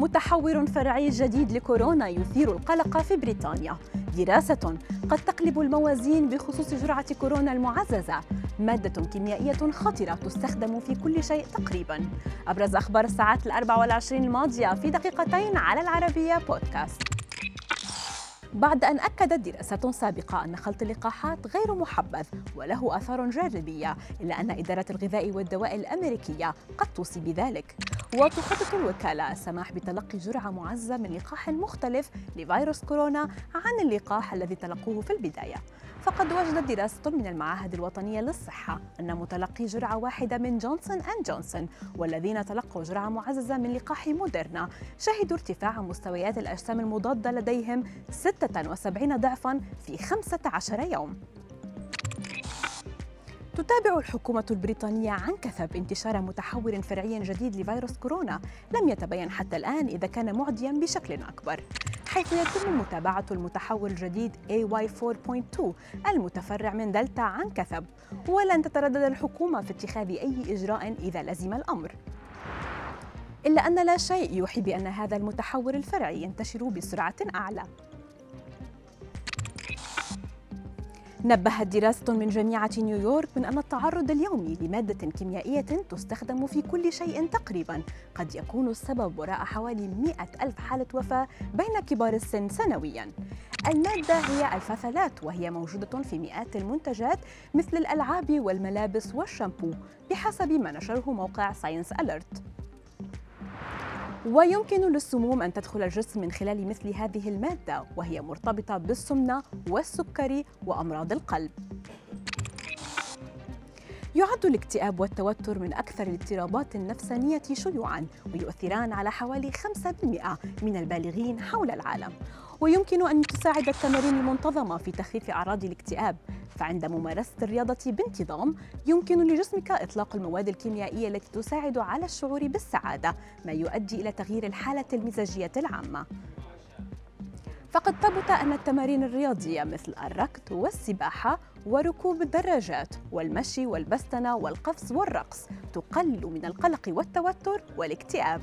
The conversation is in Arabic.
متحور فرعي جديد لكورونا يثير القلق في بريطانيا. دراسة قد تقلب الموازين بخصوص جرعة كورونا المعززة. مادة كيميائية خطرة تستخدم في كل شيء تقريبا. أبرز أخبار الساعات الأربع والعشرين الماضية في دقيقتين على العربية بودكاست بعد أن أكدت دراسة سابقة أن خلط اللقاحات غير محبذ وله آثار جانبية إلا أن إدارة الغذاء والدواء الأمريكية قد توصي بذلك. وتخطط الوكالة السماح بتلقي جرعة معززة من لقاح مختلف لفيروس كورونا عن اللقاح الذي تلقوه في البداية. فقد وجدت دراسة من المعاهد الوطنية للصحة أن متلقي جرعة واحدة من جونسون أند جونسون والذين تلقوا جرعة معززة من لقاح موديرنا. شهدوا ارتفاع مستويات الأجسام المضادة لديهم 76 ضعفاً في 15 يوم. تتابع الحكومة البريطانية عن كثب انتشار متحور فرعي جديد لفيروس كورونا. لم يتبين حتى الآن إذا كان معديا بشكل أكبر حيث يتم متابعة المتحول الجديد AY4.2 المتفرع من دلتا عن كثب. ولن تتردد الحكومة في اتخاذ أي إجراء إذا لزم الأمر. إلا أن لا شيء يوحي بأن هذا المتحور الفرعي ينتشر بسرعة أعلى. نبهت دراسة من جامعة نيويورك من أن التعرض اليومي لمادة كيميائية تستخدم في كل شيء تقريبا. قد يكون السبب وراء حوالي 100 ألف حالة وفاة بين كبار السن سنويا. المادة هي الفاثلات وهي موجودة في مئات المنتجات مثل الألعاب والملابس والشامبو بحسب ما نشره موقع ساينس أليرت ويمكن للسموم أن تدخل الجسم من خلال مثل هذه المادة وهي مرتبطة بالسمنة والسكري وأمراض القلب. يعد الاكتئاب والتوتر من أكثر الاضطرابات النفسانية شيوعاً ويؤثران على حوالي 5% من البالغين حول العالم. ويمكن أن تساعد التمارين المنتظمة في تخفيف أعراض الاكتئاب. فعند ممارسة الرياضة بانتظام يمكن لجسمك إطلاق المواد الكيميائية التي تساعد على الشعور بالسعادة ما يؤدي إلى تغيير الحالة المزاجية العامة. فقد ثبت أن التمارين الرياضية مثل الركض والسباحة وركوب الدراجات والمشي والبستنة والقفز والرقص تقلل من القلق والتوتر والاكتئاب.